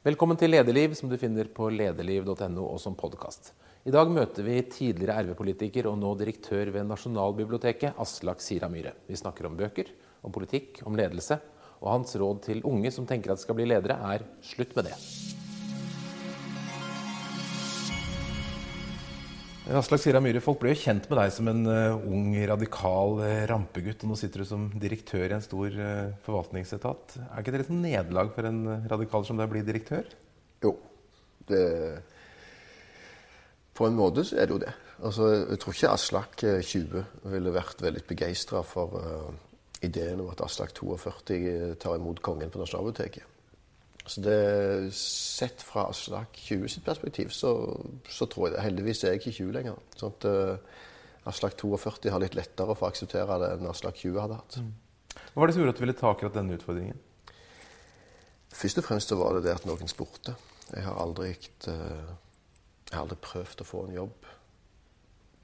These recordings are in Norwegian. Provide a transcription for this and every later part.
Velkommen til Lederliv, som du finner på lederliv.no og som podkast. I dag møter vi tidligere RV-politiker og nå direktør ved Nasjonalbiblioteket, Aslak Sira Myhre. Vi snakker om bøker, om politikk, om ledelse. Og hans råd til unge som tenker at de skal bli ledere, er slutt med det. Aslak Sira Myhre, folk ble jo kjent med deg som en uh, ung, radikal uh, rampegutt. Og nå sitter du som direktør i en stor uh, forvaltningsetat. Er ikke det et nederlag for en radikal som deg å bli direktør? Jo. Det, på en måte så er det jo det. Altså, jeg tror ikke Aslak 20 ville vært veldig begeistra for ideen om at Aslak 42 tar imot kongen på Nasjonalbiblioteket. Så det, Sett fra Aslak 20 sitt perspektiv, så, så, tror jeg det. Heldigvis er jeg ikke 20 lenger. Sånn at uh, Aslak 42 har litt lettere for å akseptere det enn Aslak 20 hadde hatt. Mm. Hva var det som gjorde at du ville ta akkurat denne utfordringen? Først og fremst var det det at noen spurte. Jeg har aldri, uh, jeg har aldri prøvd å få en jobb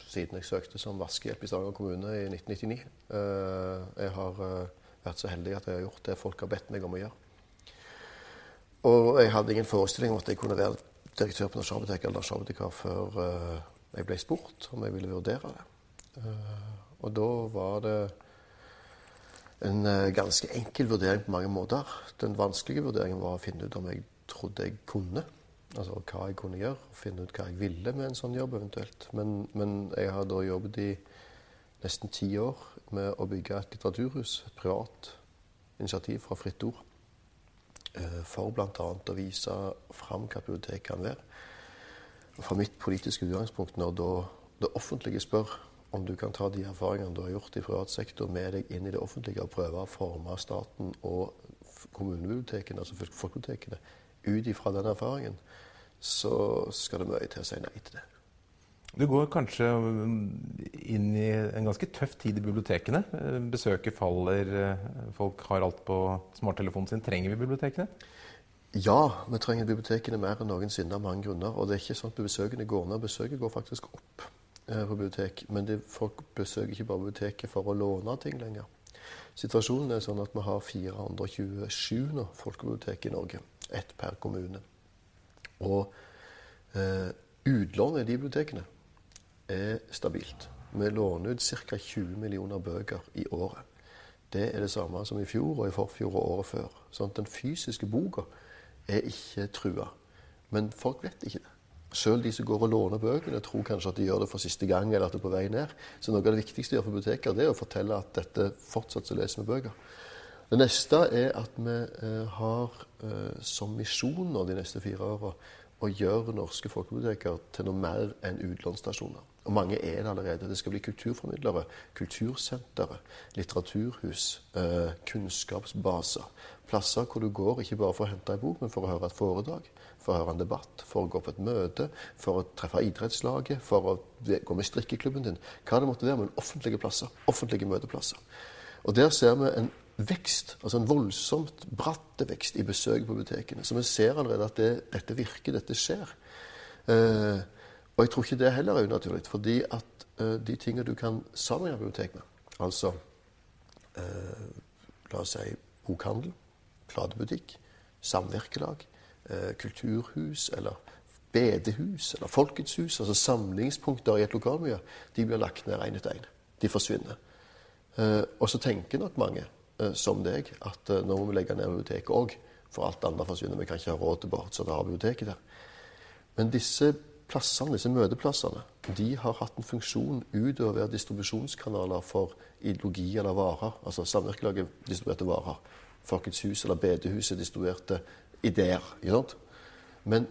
siden jeg søkte som vaskehjelp i Stavanger kommune i 1999. Uh, eh, jeg har vært så heldig at jeg har gjort det folk har bedt meg om å gjøre. Og jeg hadde ingen forestilling om at jeg kunne være direktør på Nasjonalbiblioteket eller nasjonalbibliotekar før uh, jeg ble spurt om jeg ville vurdere det. Uh, og da var det en uh, ganske enkel vurdering på mange måter. Den vanskelige vurderingen var å finne ut om jeg trodde jeg kunne. Altså hva jeg kunne gjøre, og finne ut hva jeg ville med en sånn jobb eventuelt. Men, men jeg har da jobbet i nesten ti år med å bygge et litteraturhus, et privat initiativ fra Fritt Ord. Eh, for bl.a. å vise fram hva bibliotek kan være. Fra mitt politiske utgangspunkt, når da det offentlige spør om du kan ta de erfaringene du har gjort i privat sektor, med deg inn i det offentlige og prøve å forme staten og kommunebibliotekene, altså folkebibliotekene, ut ifra den erfaringen, så skal det mye til å si nei til det. Du går kanskje inn i en ganske tøff tid i bibliotekene. Besøket faller, folk har alt på smarttelefonen sin. Trenger vi bibliotekene? Ja, vi trenger bibliotekene mer enn noensinne av mange grunner. Og det er ikke sånn at besøkene går ned. Besøket går faktisk opp eh, på bibliotek. Men det, folk besøker ikke bare biblioteket for å låne ting lenger. Situasjonen er sånn at vi har 427 nå folkebibliotek i Norge. Ett per kommune. Og eh, utlånet i de bibliotekene er stabilt. Vi låner ut ca. 20 millioner bøker i året. Det er det samme som i fjor og i forfjor og året før. Sånn at den fysiske boka er ikke trua. Men folk vet ikke det. Selv de som går og låner bøkene, tror kanskje at de gjør det for siste gang. eller at det er på vei ned. Så noe av det viktigste å gjøre for biblioteker, det er å fortelle at dette fortsatt så leser vi bøker. Det neste er at vi eh, har eh, som misjon de neste fire åra å gjøre norske folkebiblioteker til noe mer enn utlånsstasjoner. Og mange er det allerede. Det skal bli kulturformidlere, kultursentre, litteraturhus, eh, kunnskapsbaser. Plasser hvor du går ikke bare for å hente en bok, men for å høre et foredrag, for å høre en debatt, for å gå på et møte, for å treffe idrettslaget, for å gå med strikkeklubben din. Hva det måtte være, men offentlige plasser. Offentlige møteplasser. Og der ser vi en vekst, altså en voldsomt bratt vekst i besøk på bibliotekene. Så vi ser allerede at det, dette virker, dette skjer. Eh, og jeg tror ikke det heller er unaturlig, fordi at uh, de tingene du kan sammenligne bibliotek med, altså uh, la oss si bokhandel, platebutikk, samvirkelag, uh, kulturhus eller bedehus eller Folkets hus, altså samlingspunkter i et lokalmiljø, de blir lagt ned én etter én. De forsvinner. og så tenker nok mange, som deg, at nå må vi legge ned biblioteket òg, for alt andre forsvinner. Vi kan ikke ha råd til bare å ha biblioteket der. Men disse plassene, disse møteplassene de har hatt en funksjon utover å være distribusjonskanaler for ideologi eller varer. Altså Samvirkelaget distribuerte varer. Folkets hus eller bedehuset distribuerte ideer. Ikke sant? Men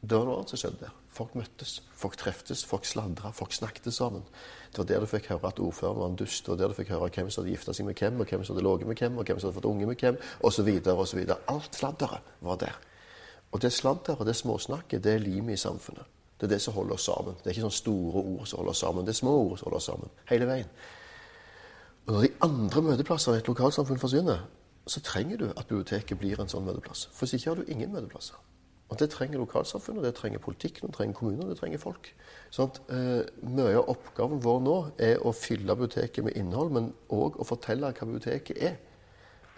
det var noe annet som skjedde der. Folk møttes, folk treftes, folk sladra, folk snakket sammen. Det var der du fikk høre at ordføreren var en dust, og der du fikk høre hvem som hadde gifta seg med hvem, og hvem som hadde ligget med hvem, og hvem som hadde fått unge med hvem, osv. osv. Alt sladderet var der. Og det sladderet, det småsnakket, det er limet i samfunnet. Det er det som holder oss sammen. Det er ikke sånne store ord som holder oss sammen. Det er små ord som holder oss sammen. Hele veien. Og når de andre møteplassene i et lokalsamfunn forsvinner, så trenger du at biblioteket blir en sånn møteplass. For hvis ikke har du ingen møteplasser. Og det trenger lokalsamfunnet, det trenger politikken, det trenger kommuner, det trenger folk. Sånn at eh, Mye av oppgaven vår nå er å fylle biblioteket med innhold, men òg å fortelle hva biblioteket er.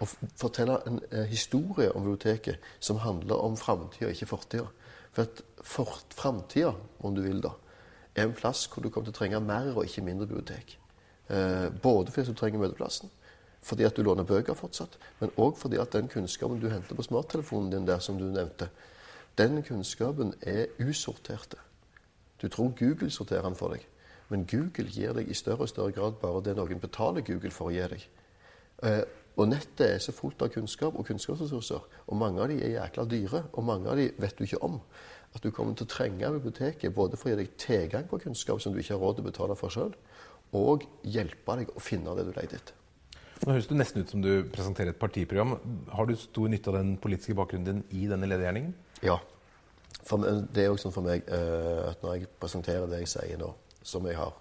å fortelle en eh, historie om biblioteket som handler om framtida, ikke fortida. For at for, framtida, om du vil, da, er en plass hvor du kommer til å trenge mer og ikke mindre bibliotek. Eh, både fordi du trenger møteplassen, fordi at du låner bøker fortsatt, men òg fordi at den kunnskapen du henter på smarttelefonen din der, som du nevnte, den kunnskapen er usorterte. Du tror Google sorterer den for deg, men Google gir deg i større og større grad bare det noen betaler Google for å gi deg. Eh, og nettet er så fullt av kunnskap og kunnskapsressurser, og mange av de er jækla dyre, og mange av de vet du ikke om. At du kommer til å trenge biblioteket både for å gi deg tilgang på kunnskap som du ikke har råd til å betale for sjøl, og hjelpe deg å finne det du leter etter. Nå høres det nesten ut som du presenterer et partiprogram. Har du stor nytte av den politiske bakgrunnen din i denne ledergjerningen? Ja. For, det er jo sånn for meg eh, at når jeg presenterer det jeg sier nå, som jeg har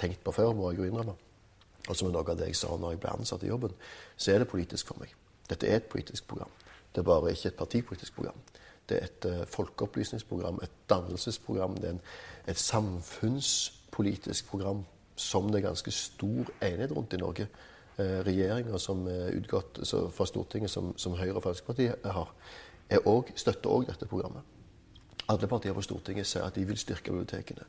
tenkt på før, må jeg jo innrømme, og som er noe av det jeg sa når jeg ble ansatt i jobben, så er det politisk for meg. Dette er et politisk program. Det er bare ikke et partipolitisk program. Det er et uh, folkeopplysningsprogram, et dannelsesprogram. Det er en, et samfunnspolitisk program som det er ganske stor enighet rundt i Norge. Uh, Regjeringa som er utgått fra Stortinget, som, som Høyre og Fremskrittspartiet har, også, støtter òg dette programmet. Alle partier på Stortinget sier at de vil styrke bibliotekene.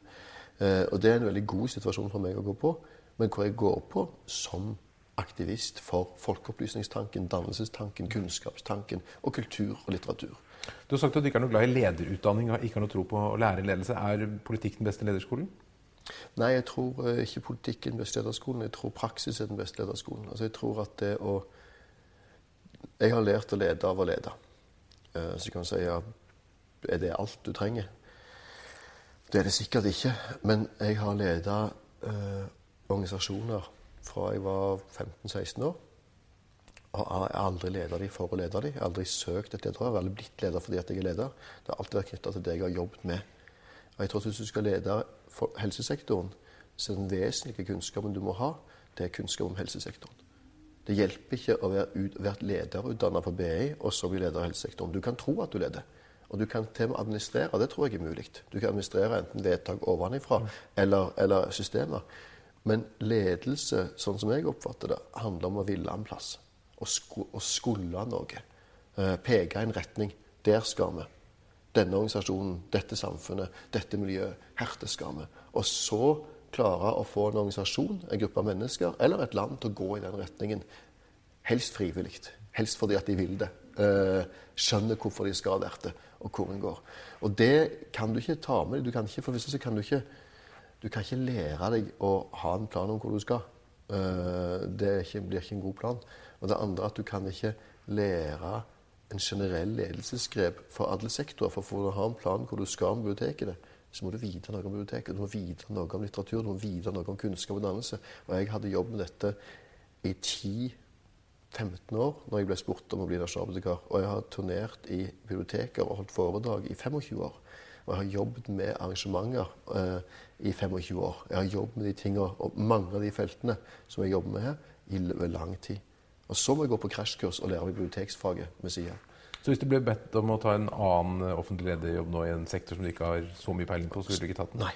Uh, og det er en veldig god situasjon for meg å gå på men hvor jeg går på som aktivist for folkeopplysningstanken, dannelsestanken, kunnskapstanken og kultur og litteratur. Du har sagt at du ikke er noe glad i lederutdanning og ikke har noe tro på å lære ledelse. Er politikk den beste lederskolen? Nei, jeg tror eh, ikke politikk er den beste lederskolen. Jeg tror praksis er den beste lederskolen. Altså, jeg tror at det å Jeg har lært å lede av å lede. Eh, så du kan si ja, er det alt du trenger? Det er det sikkert ikke. Men jeg har leda organisasjoner fra jeg var 15-16 år. Og jeg har aldri leda dem for å lede dem. Jeg har aldri søkt et lederverv. Jeg har aldri blitt leder fordi at jeg er leder. Det har alltid vært knytta til det jeg har jobbet med. Og jeg tror at Hvis du skal lede helsesektoren, så er den vesentlige kunnskapen du må ha, det er kunnskap om helsesektoren. Det hjelper ikke å være, ut, være lederutdanna på BI og så bli leder av helsesektoren. Du kan tro at du leder. Og du kan til og med administrere. Det tror jeg er mulig. Du kan administrere enten vedtak ovenfra mm. eller, eller systemer. Men ledelse, sånn som jeg oppfatter det, handler om å ville en plass. Å, å skulle noe. Eh, peke en retning. Der skal vi. Denne organisasjonen, dette samfunnet, dette miljøet. Hertil skal vi. Og så klare å få en organisasjon, en gruppe mennesker eller et land til å gå i den retningen. Helst frivillig. Helst fordi at de vil det. Eh, skjønner hvorfor de skal dette, og hvor en går. Og det kan du ikke ta med deg. Du kan ikke, for hvis kan du ikke du kan ikke lære deg å ha en plan om hvor du skal. Eh, det ikke, blir ikke en god plan. Og det andre at du kan ikke lære en generell ledelsesgrep for alle sektorer. For, for å ha en plan hvor du skal med bibliotekene, så må du vite noe om biblioteket. Du må vite noe om litteratur, du må vite noe om kunnskap og dannelse. Og jeg hadde jobbet med dette i 10-15 år når jeg ble spurt om å bli nasjonalbibliotekar. Og jeg har turnert i biblioteker og holdt foredrag i 25 år. Og jeg har jobbet med arrangementer eh, i 25 år. Jeg har jobbet med de tingene og mange av de feltene som jeg jobber med her, i lang tid. Og så må jeg gå på krasjkurs og lære biblioteksfaget ved sida. Så hvis du ble bedt om å ta en annen eh, offentlig lederjobb nå i en sektor som du ikke har så mye peiling på, så ville du ikke tatt den? Nei.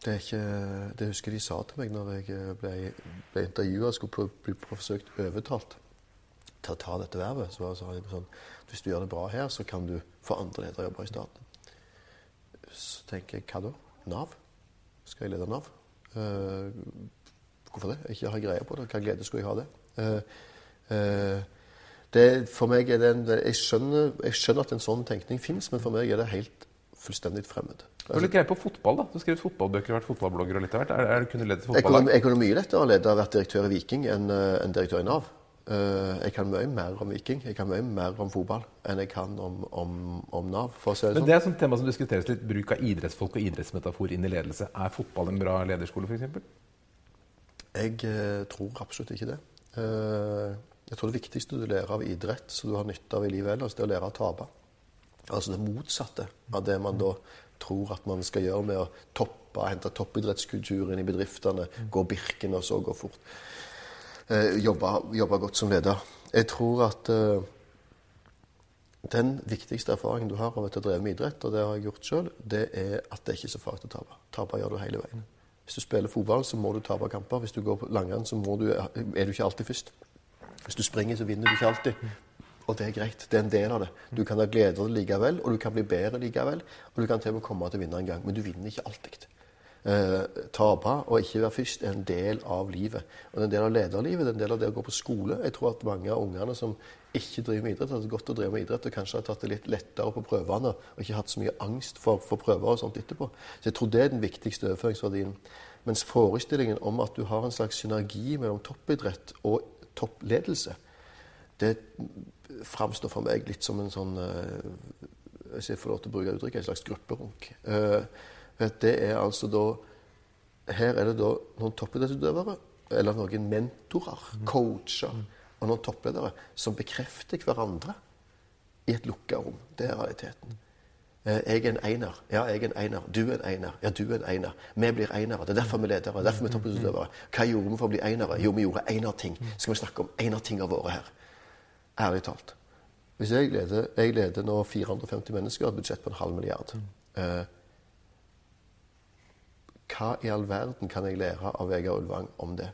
Det, ikke, det husker de sa til meg når jeg eh, ble, ble intervjua og skulle bli forsøkt overtalt til å ta dette vervet. Så sa de sånn Hvis du gjør det bra her, så kan du få andre lederjobber i staten. Så tenker jeg hva da? Nav? Skal jeg lede Nav? Uh, hvorfor det? Jeg ikke har greie på det. Hva glede skulle jeg ha det? Uh, uh, det for meg er det en, jeg, skjønner, jeg skjønner at en sånn tenkning fins, men for meg er det helt fullstendig fremmed. Du har litt greie på fotball, da. Du har skrevet fotballbøker vært fotballblogger og litt av hvert. Er, er, kunne ledet fotballag? Jeg kunne mye lettere å lede og vært direktør i Viking enn en direktør i Nav. Eh, jeg kan mye mer om Viking jeg kan mye mer om fotball enn jeg kan om, om, om Nav. Men sånn. det er et tema som diskuteres litt, bruk av idrettsfolk og idrettsmetafor inn i ledelse. Er fotball en bra lederskole, f.eks.? Jeg eh, tror absolutt ikke det. Eh, jeg tror det viktigste du lærer av idrett, som du har nytte av i livet ellers, det er å lære å tape. Altså det motsatte av det man da tror at man skal gjøre med å toppe, hente toppidrettskulturen i bedriftene, gå Birken og så gå fort jobbe, godt som leder. Jeg tror at eh, den viktigste erfaringen du har av å drevet med idrett, og det har jeg gjort sjøl, det er at det er ikke så farlig å tape. Tape gjør du hele veien. Hvis du spiller fotball, så må du tape kamper. Hvis du går på langrenn, så du, er du ikke alltid først. Hvis du springer, så vinner du ikke alltid. Og det er greit. Det er en del av det. Du kan ha glede av det likevel, og du kan bli bedre likevel. Og du kan til og med komme til å vinne en gang. Men du vinner ikke alltid. Eh, tape og ikke være først er en del av livet. Og det er en del av lederlivet, det er en del av det å gå på skole. Jeg tror at mange av ungene som ikke driver med idrett, hadde godt å drive med idrett og kanskje har tatt det litt lettere på prøvene og ikke hatt så mye angst for, for prøver og sånt etterpå. Så jeg tror det er den viktigste overføringsverdien. Mens forestillingen om at du har en slags synergi mellom toppidrett og toppledelse, det framstår for meg litt som en sånn eh, Hvis jeg får lov til å bruke uttrykket, en slags grupperunk. Det er altså da Her er det da noen toppidrettsutøvere, eller noen mentorer, coacher og noen toppledere som bekrefter hverandre i et lukka rom. Det er realiteten. Eh, jeg er en einer. Ja, jeg er en einer. Du er en einer. Ja, du er en einer. Vi blir einere. Det er derfor vi er ledere. Derfor vi er toppidrettsutøvere. Hva gjorde vi for å bli einere? Jo, vi gjorde einerting. Skal vi snakke om einertinga våre her? Ærlig talt. Hvis jeg leder, jeg leder nå 450 mennesker, et budsjett på en halv milliard. Eh, hva i all verden kan jeg lære av Vegard Ulvang om det?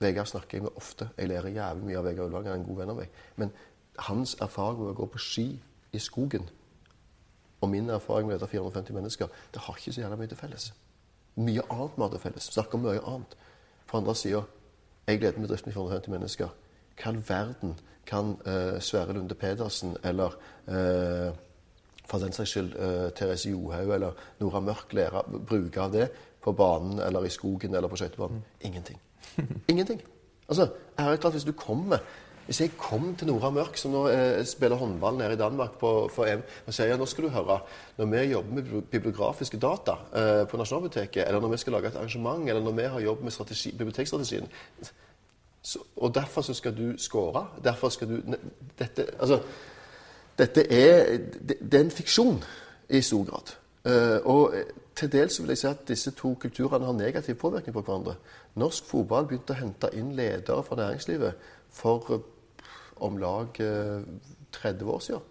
Vegard snakker jeg med ofte. Jeg lærer jævlig mye av Vegard Ulvang. Han er en god venn av meg. Men hans erfaring med å gå på ski i skogen og min erfaring med å lede 450 mennesker, det har ikke så jævla mye til felles. Mye annet vi har til felles. Snakker om mye annet. På andre sida, jeg leder med drift med 450 mennesker. Hva all verden kan uh, Sverre Lunde Pedersen eller uh, for den saks skyld uh, Therese Johaug eller Nora Mørk lære bruke av det på banen eller i skogen eller på skøytebanen? Ingenting. Ingenting. Altså, ærlig talt, hvis du kommer hvis jeg kom til Nora Mørk, som nå eh, spiller håndball nede i Danmark på, for EM, og sier ja, nå skal du høre, når vi jobber med bibliografiske data eh, på Nasjonalbiblioteket, eller når vi skal lage et arrangement, eller når vi har jobbet med strategi, bibliotekstrategien så, Og derfor så skal du score. Derfor skal du Dette altså, dette er, det, er en fiksjon i stor grad. Uh, og til dels vil jeg si at disse to kulturene har negativ påvirkning på hverandre. Norsk fotball begynte å hente inn ledere fra næringslivet for uh, om lag uh, eh, 30 år siden.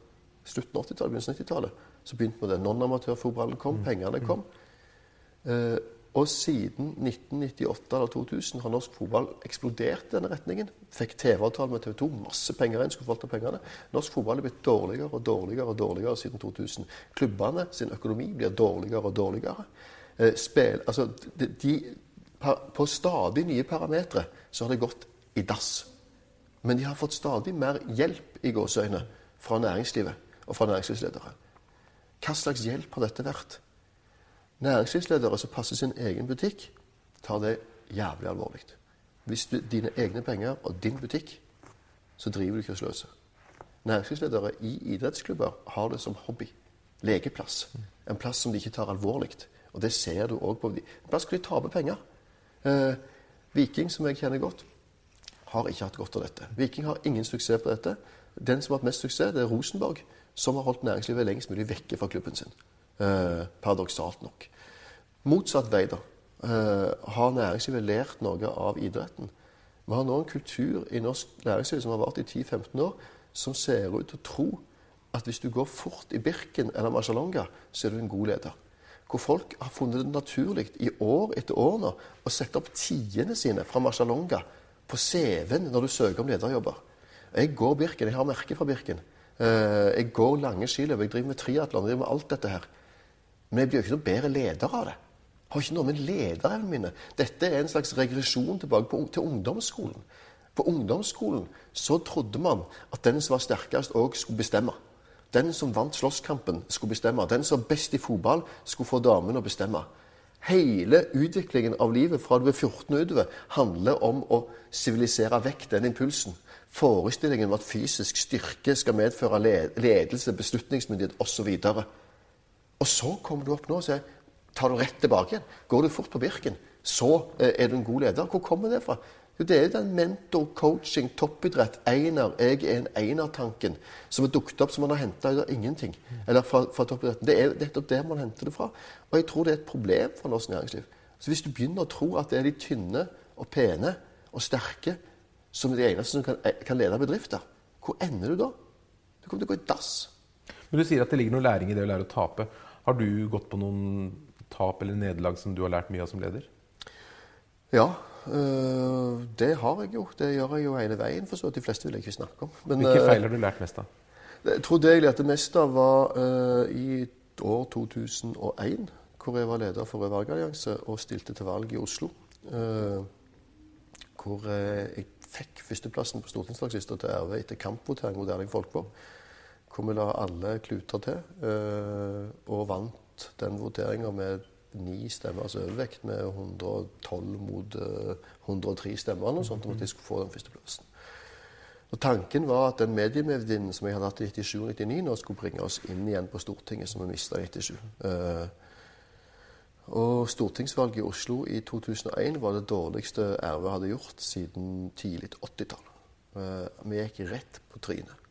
Slutten av 80-tallet, begynnelsen av 90-tallet. Så begynte vi det. Non-amatørfotballen kom, mm. pengene kom. Og siden 1998 eller 2000 har norsk fotball eksplodert i denne retningen. Fikk TV-avtale med TV 2, masse penger inn, skulle forvalte pengene. Norsk fotball er blitt dårligere og dårligere og dårligere siden 2000. Klubbene sin økonomi blir dårligere og dårligere. Eh, spil, altså, de, de, på stadig nye parametere så har det gått i dass. Men de har fått stadig mer hjelp i gåseøyne fra næringslivet og fra næringslivsledere. Hva slags hjelp har dette vært? Næringslivsledere som passer sin egen butikk, tar det jævlig alvorlig. Hvis du, dine egne penger og din butikk, så driver du ikke og sløser. Næringslivsledere i idrettsklubber har det som hobby. Lekeplass. En plass som de ikke tar alvorlig. Og det ser du òg på En plass hvor de taper penger. Eh, Viking, som jeg kjenner godt, har ikke hatt godt av dette. Viking har ingen suksess på dette. Den som har hatt mest suksess, det er Rosenborg, som har holdt næringslivet lengst mulig vekke fra klubben sin. Eh, paradoksalt nok. Motsatt vei, da. Eh, har næringslivet lært noe av idretten? Vi har nå en kultur i norsk næringsliv som har vart i 10-15 år, som ser ut til å tro at hvis du går fort i Birken eller Marcialonga, så er du en god leder. Hvor folk har funnet det naturlig i år etter år nå å sette opp tidene sine fra Marcialonga på CV-en når du søker om lederjobber. Jeg går Birken, jeg har merke fra Birken. Eh, jeg går lange skiløp, jeg driver med triatlon, jeg driver med alt dette her. Men jeg blir jo ikke noe bedre leder av det. Jeg har ikke noe med lederevnene mine Dette er en slags regresjon tilbake på, til ungdomsskolen. På ungdomsskolen så trodde man at den som var sterkest, òg skulle bestemme. Den som vant slåsskampen, skulle bestemme. Den som var best i fotball, skulle få damene å bestemme. Hele utviklingen av livet fra du er 14 og utover handler om å sivilisere vekk den impulsen. Forestillingen om at fysisk styrke skal medføre ledelse, beslutningsmyndighet osv. Og så kommer du opp nå og sier tar du rett tilbake igjen. Går du fort på Birken, så eh, er du en god leder. Hvor kommer det fra? Jo, det er den mentor, coaching, toppidrett, einer, jeg er en einer-tanken som er dukket opp som man har henta ut av ingenting. Eller fra, fra toppidretten. Det er nettopp der man henter det fra. Og jeg tror det er et problem for norsk næringsliv. Så hvis du begynner å tro at det er de tynne og pene og sterke som er de eneste som kan, kan lede bedrifter, hvor ender du da? Du kommer til å gå i dass. Men du sier at det ligger noe læring i det å lære å tape. Har du gått på noen tap eller nederlag som du har lært mye av som leder? Ja. øh, det har jeg jo. Det gjør jeg jo hele veien, for så De fleste vil jeg ikke snakke om. Men, Hvilke feil har du lært mest av? Jeg tror det jeg lærte mest av, var øh, i år 2001, hvor jeg var leder for Valgallianse og stilte til valg i Oslo. Øh, hvor jeg fikk førsteplassen på stortingsvalglista til RV etter kampvotering mot Erling Folkvår. Hvor vi la alle kluter til, og vant den voteringa med ni stemmers overvekt med 112 mot 103 stemmer eller noe sånt, om at de skulle få den førsteplassen. Og Tanken var at den mediemedvinden som jeg hadde hatt i 97 og 99, nå skulle bringe oss inn igjen på Stortinget, som vi mista i 97. Uh, og stortingsvalget i Oslo i 2001 var det dårligste RV hadde gjort siden tidlig 80-tall. Uh, vi gikk rett på trynet.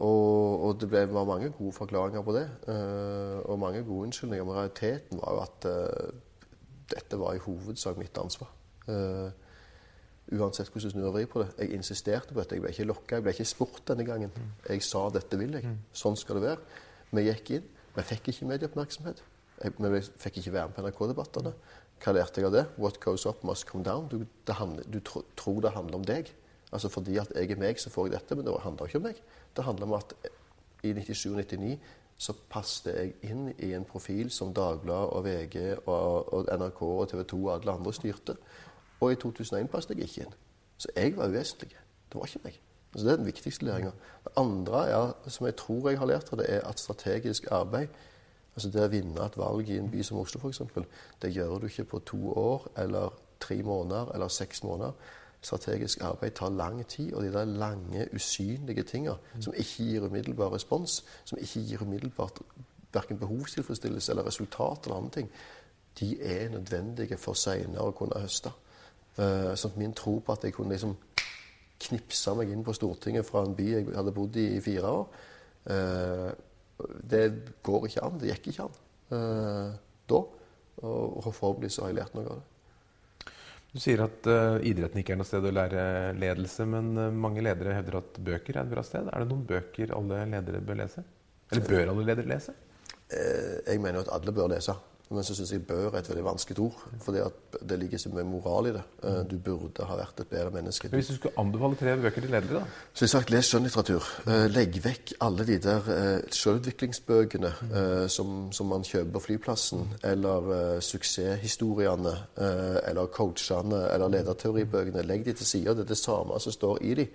Uh, og, og, det ble, var mange gode forklaringer på det, uh, og mange gode unnskyldninger. Men realiteten var jo at dette var i hovedsak mitt ansvar. Uh, Uansett hvordan du snur og vrir på det. Jeg insisterte på dette. Jeg ble ikke lokka. Jeg ble ikke spurt denne gangen. Jeg sa dette vil jeg. Sånn skal det være. Vi gikk inn. Vi fikk ikke medieoppmerksomhet. Vi fikk ikke være med på NRK-debattene. Hva lærte jeg av det? What goes up must come down. Du, handler, du tro, tror det handler om deg. Altså Fordi at jeg er meg, så får jeg dette. Men det handler ikke om meg. Det handler om at i 97-99 så passet jeg inn i en profil som Dagbladet og VG og, og NRK og TV 2 og alle andre styrte. Og i 2001 passet jeg ikke inn. Så jeg var uvesentlig. Det var ikke meg. Så det er den viktigste læringa. Det andre er, som jeg tror jeg har lært det, er at strategisk arbeid Altså det å vinne et valg i en by som Oslo f.eks., det gjør du ikke på to år eller tre måneder eller seks måneder. Strategisk arbeid tar lang tid, og de der lange, usynlige tinga som ikke gir umiddelbar respons, som ikke gir umiddelbart verken behovstilfredsstillelse eller resultat eller andre ting, de er nødvendige for seinere å kunne høste. Uh, sånn min tro på at jeg kunne liksom knipse meg inn på Stortinget fra en by jeg hadde bodd i i fire år, uh, det går ikke an. Det gikk ikke an uh, da. Og, og forhåpentlig så har jeg lært noe av det. Du sier at uh, idretten ikke er noe sted å lære ledelse, men uh, mange ledere hevder at bøker er et bra sted. Er det noen bøker alle ledere bør lese? Eller bør alle ledere lese? Uh, jeg mener at alle bør lese. Men så syns jeg 'bør' er et veldig vanskelig ord. For det ligger så mye moral i det. Eh, du burde ha vært et bedre menneske. Men Hvis du skulle anbefale tre bøker til ledere, da? Så jeg sagt, Les skjønnlitteratur. Eh, legg vekk alle de der uh, selvutviklingsbøkene som, som, man kjøper på flyplassen, eller suksesshistoriene, eller coachene, eller lederteoribøkene. Legg de til side. Det er det samme som står i de.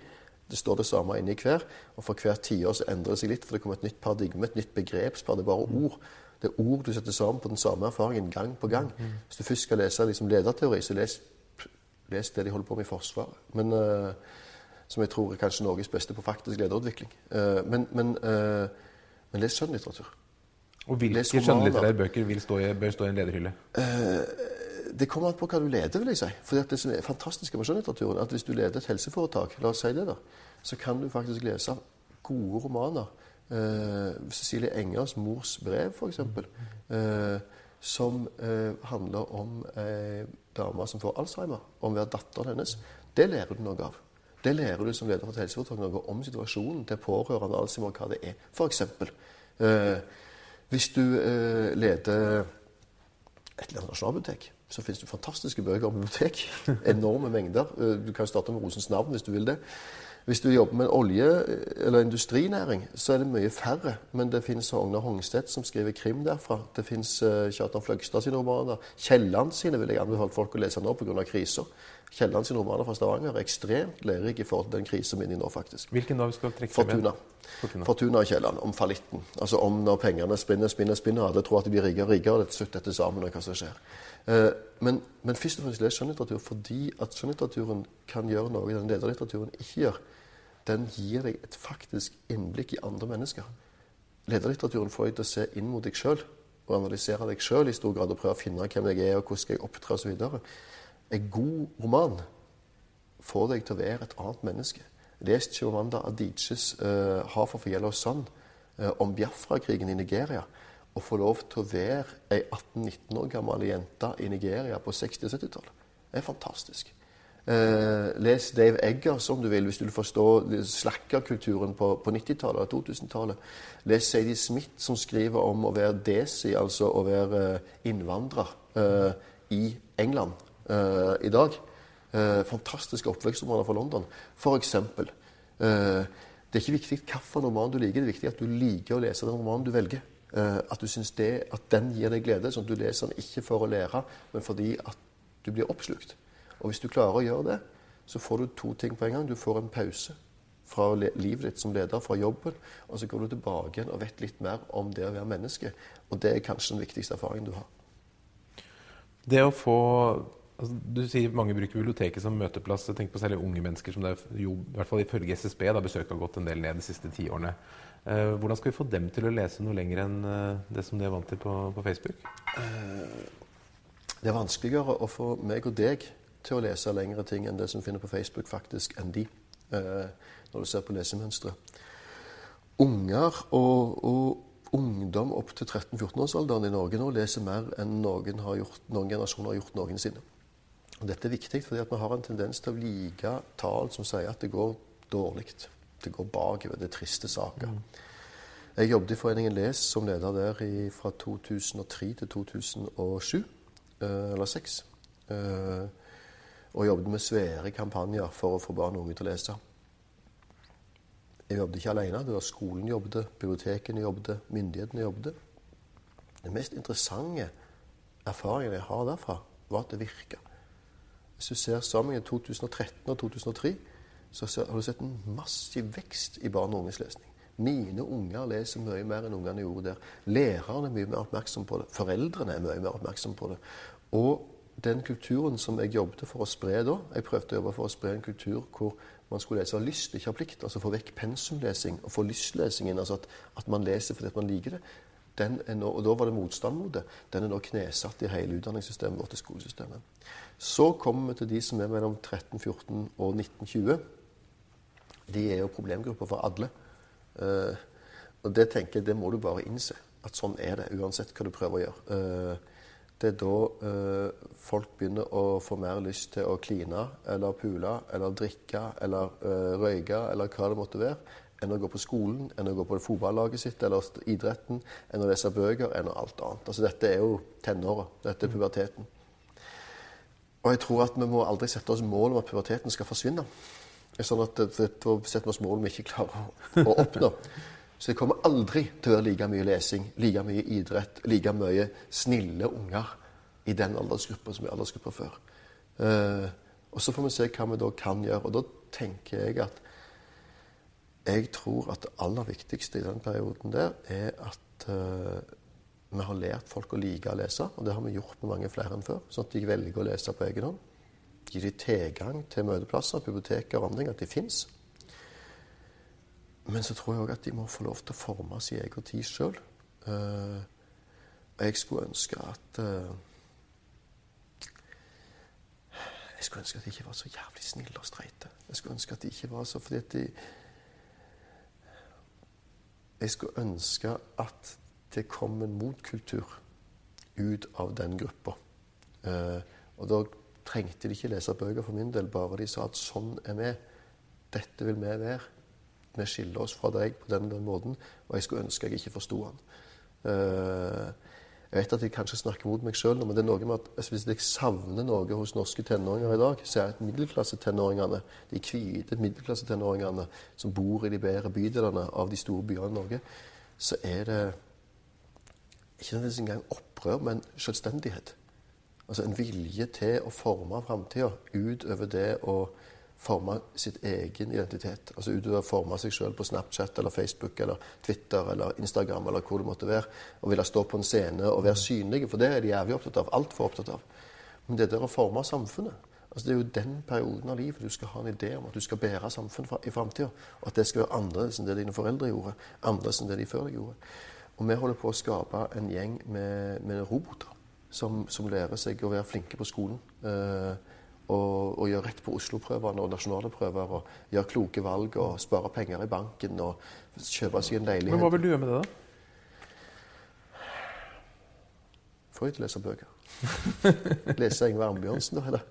Det står det samme inni hver. Og for hvert tiår så endrer det seg litt, for det kommer et nytt paradigme, et nytt begrepspar. Det er bare ord. Det er ord du setter sammen på den samme erfaringen gang på gang. Hvis du først skal lese liksom, lederteori, så les, les, det de holder på med i Forsvaret. Men, uh, som jeg tror er kanskje Norges beste på faktisk lederutvikling. Uh, men, men, uh, men, les skjønnlitteratur. Og hvilke skjønnlitterære bøker vil stå i, bør stå i en lederhylle? det kommer an på hva du leder, vil jeg si. For det som er fantastisk med skjønnlitteraturen, at hvis du leder et helseforetak, la oss si det da, så kan du faktisk lese gode romaner Cecilie Engers mors brev, f.eks., eh, som uh, handler om ei dame som får Alzheimer, om å være datteren hennes. Det lærer du noe av. Det lærer du som leder for et helseforetak noe om situasjonen til pårørende Alzheimer, hva det er. F.eks. Uh, hvis du leder et eller annet nasjonalbibliotek, så finnes det fantastiske bøker om bibliotek. Enorme mengder. Du kan starte med Rosens navn hvis du vil det. Hvis du jobber med olje- eller industrinæring, så er det mye færre. Men det fins Ognar Hongstedt som skriver krim derfra. Det fins uh, eh, Kjartan Fløgstad sine romaner. Kielland sine vil jeg anbefale folk å lese nå pga. krisa. Kielland sine romaner fra Stavanger er ekstremt lærerike i forhold til den krisen vi er i nå, faktisk. Hvilken da vi skal trekke Fortuna. Fortuna. Fortuna og Kielland. Om fallitten. Altså om når pengene spinner, spinner, spinner. Alle tror at de blir rikere og rikere. Det til slutt dette sammen og hva som skjer. Uh, men, men først og fremst les skjønnlitteratur fordi at skjønnlitteraturen kan gjøre noe den lederlitteraturen ikke gjør den gir deg et faktisk innblikk i andre mennesker. Lederlitteraturen får deg til å se inn mot deg sjøl og analysere deg sjøl i stor grad og prøve å finne hvem jeg er og hvordan skal jeg opptre osv. En god roman får deg til å være et annet menneske. Les Chimamanda Adiches uh, 'Hav of oss Sun' uh, om Biafra-krigen i Nigeria. Å få lov til å være ei 18-19 år gammel jente i Nigeria på 60- og 70-tallet, er fantastisk. Eh, les Dave Eggers om du vil, hvis du vil forstå slakkerkulturen på, på 90-tallet og 2000-tallet. Les Sadie Smith, som skriver om å være desi, altså å være eh, innvandrer eh, i England eh, i dag. Eh, fantastiske oppvekstområder fra London. For eksempel. Eh, det er ikke viktig hvilken roman du liker, det er viktig at du liker å lese den romanen du velger. At du syns at den gir deg glede, sånn at du leser den ikke for å lære, men fordi at du blir oppslukt. Og hvis du klarer å gjøre det, så får du to ting på en gang. Du får en pause fra livet ditt som leder, fra jobben, og så går du tilbake igjen og vet litt mer om det å være menneske. Og det er kanskje den viktigste erfaringen du har. Det å få altså, Du sier mange bruker biblioteket som møteplass. Jeg tenker på særlig unge mennesker som det er jo, i hvert fall ifølge SSB da besøket har gått en del ned de siste ti årene. Eh, hvordan skal vi få dem til å lese noe lenger enn eh, det som de er vant til på, på Facebook? Eh, det er vanskeligere å få meg og deg til å lese lengre ting enn det som finner på Facebook, faktisk, enn de. Eh, når du ser på lesemønstre. Unger og, og ungdom opp til 13-14-årsalderen i Norge nå leser mer enn noen, gjort, noen, generasjoner har gjort noensinne. Og dette er viktig, fordi vi har en tendens til å like tall som sier at det går dårlig. Det går bakover. Det er triste saker. Mm. Jeg jobbet i Foreningen Les som leder der i, fra 2003 til 2007, eh, eller 2006. Eh, og jobbet med svære kampanjer for å få barn og unge til å lese. Jeg jobbet ikke alene. Det var skolen jobbet, bibliotekene jobbet, myndighetene jobbet. Den mest interessante erfaringen jeg har derfra, var at det virka. Hvis du ser sammen i 2013 og 2003, så har du sett en massiv vekst i barn og unges lesning. Mine unger leser mye mer enn ungene gjorde der. Lærerne er mye mer oppmerksom på det. Foreldrene er mye mer oppmerksom på det. Og den kulturen som jeg jobbet for å spre da Jeg prøvde å jobbe for å spre en kultur hvor man skulle lese av lyst, ikke av plikt. Altså få vekk pensumlesing og få lystlesingen. Altså at, at man leser fordi man liker det. Nå, og da var det motstand mot det. Den er nå knesatt i hele utdanningssystemet vårt, i skolesystemet. Så kommer vi til de som er mellom 13, 14 og 19, 20. De er jo problemgrupper for alle. Uh, og det tenker jeg, det må du bare innse. At sånn er det, uansett hva du prøver å gjøre. Uh, det er da eh, folk begynner å få mer lyst til å kline eller pule eller drikke eller eh, røyke eller hva det måtte være, enn å gå på skolen, enn å gå på fotballaget sitt eller idretten, enn å lese bøker, enn alt annet. Altså Dette er jo tenåret. Dette er puberteten. Og jeg tror at vi må aldri sette oss mål om at puberteten skal forsvinne. Sånn at Da setter vi oss mål vi ikke klarer å oppnå. Så det kommer aldri til å være like mye lesing, like mye idrett, like mye snille unger i den aldersgruppa som i aldersgruppa før. Uh, og så får vi se hva vi da kan gjøre. Og da tenker jeg at jeg tror at det aller viktigste i den perioden der er at uh, vi har lært folk å like å lese. Og det har vi gjort med mange flere enn før. Sånn at de velger å lese på egen hånd. Gi dem tilgang til møteplasser, biblioteker og andre, at de fins. Men så tror jeg òg at de må få lov til å forme sin egen tid sjøl. Uh, jeg skulle ønske at uh, Jeg skulle ønske at de ikke var så jævlig snille og streite. Jeg skulle ønske at de ikke var så fordi at de Jeg skulle ønske at det kom en motkultur ut av den gruppa. Uh, og da trengte de ikke lese bøker for min del, bare de sa at sånn er vi. Dette vil vi være vi skiller oss fra deg på den, den måten, og jeg skulle ønske jeg ikke forsto han. Uh, jeg vet at jeg kanskje snakker mot meg sjøl, men det er noe med at altså, hvis jeg savner noe hos norske tenåringer i dag, så er det middelklassetenåringene, de hvite middelklassetenåringene som bor i de bedre bydelene av de store byene i Norge, så er det ikke nødvendigvis engang opprør, men selvstendighet. Altså en vilje til å forme framtida utover det å forme sitt egen identitet. Altså utover å forme seg sjøl på Snapchat eller Facebook eller Twitter eller Instagram eller hvor det måtte være. Og ville stå på en scene og være synlige, for det er de jævlig opptatt av. Altfor opptatt av. Men det der å forme samfunnet altså Det er jo den perioden av livet du skal ha en idé om at du skal bære samfunnet i framtida. Og at det skal være annerledes enn det dine foreldre gjorde. Annerledes enn det de før deg gjorde. Og vi holder på å skape en gjeng med, med roboter som, som, lærer seg å være flinke på skolen. Eh, og, og gjøre rett på Oslo-prøvene og nasjonale prøver. Og gjøre kloke valg og spare penger i banken og kjøpe seg en leilighet. Men Hva vil du gjøre med det, da? Får jeg til å lese bøker. lese Ingvar Ambjørnsen, da? Eller?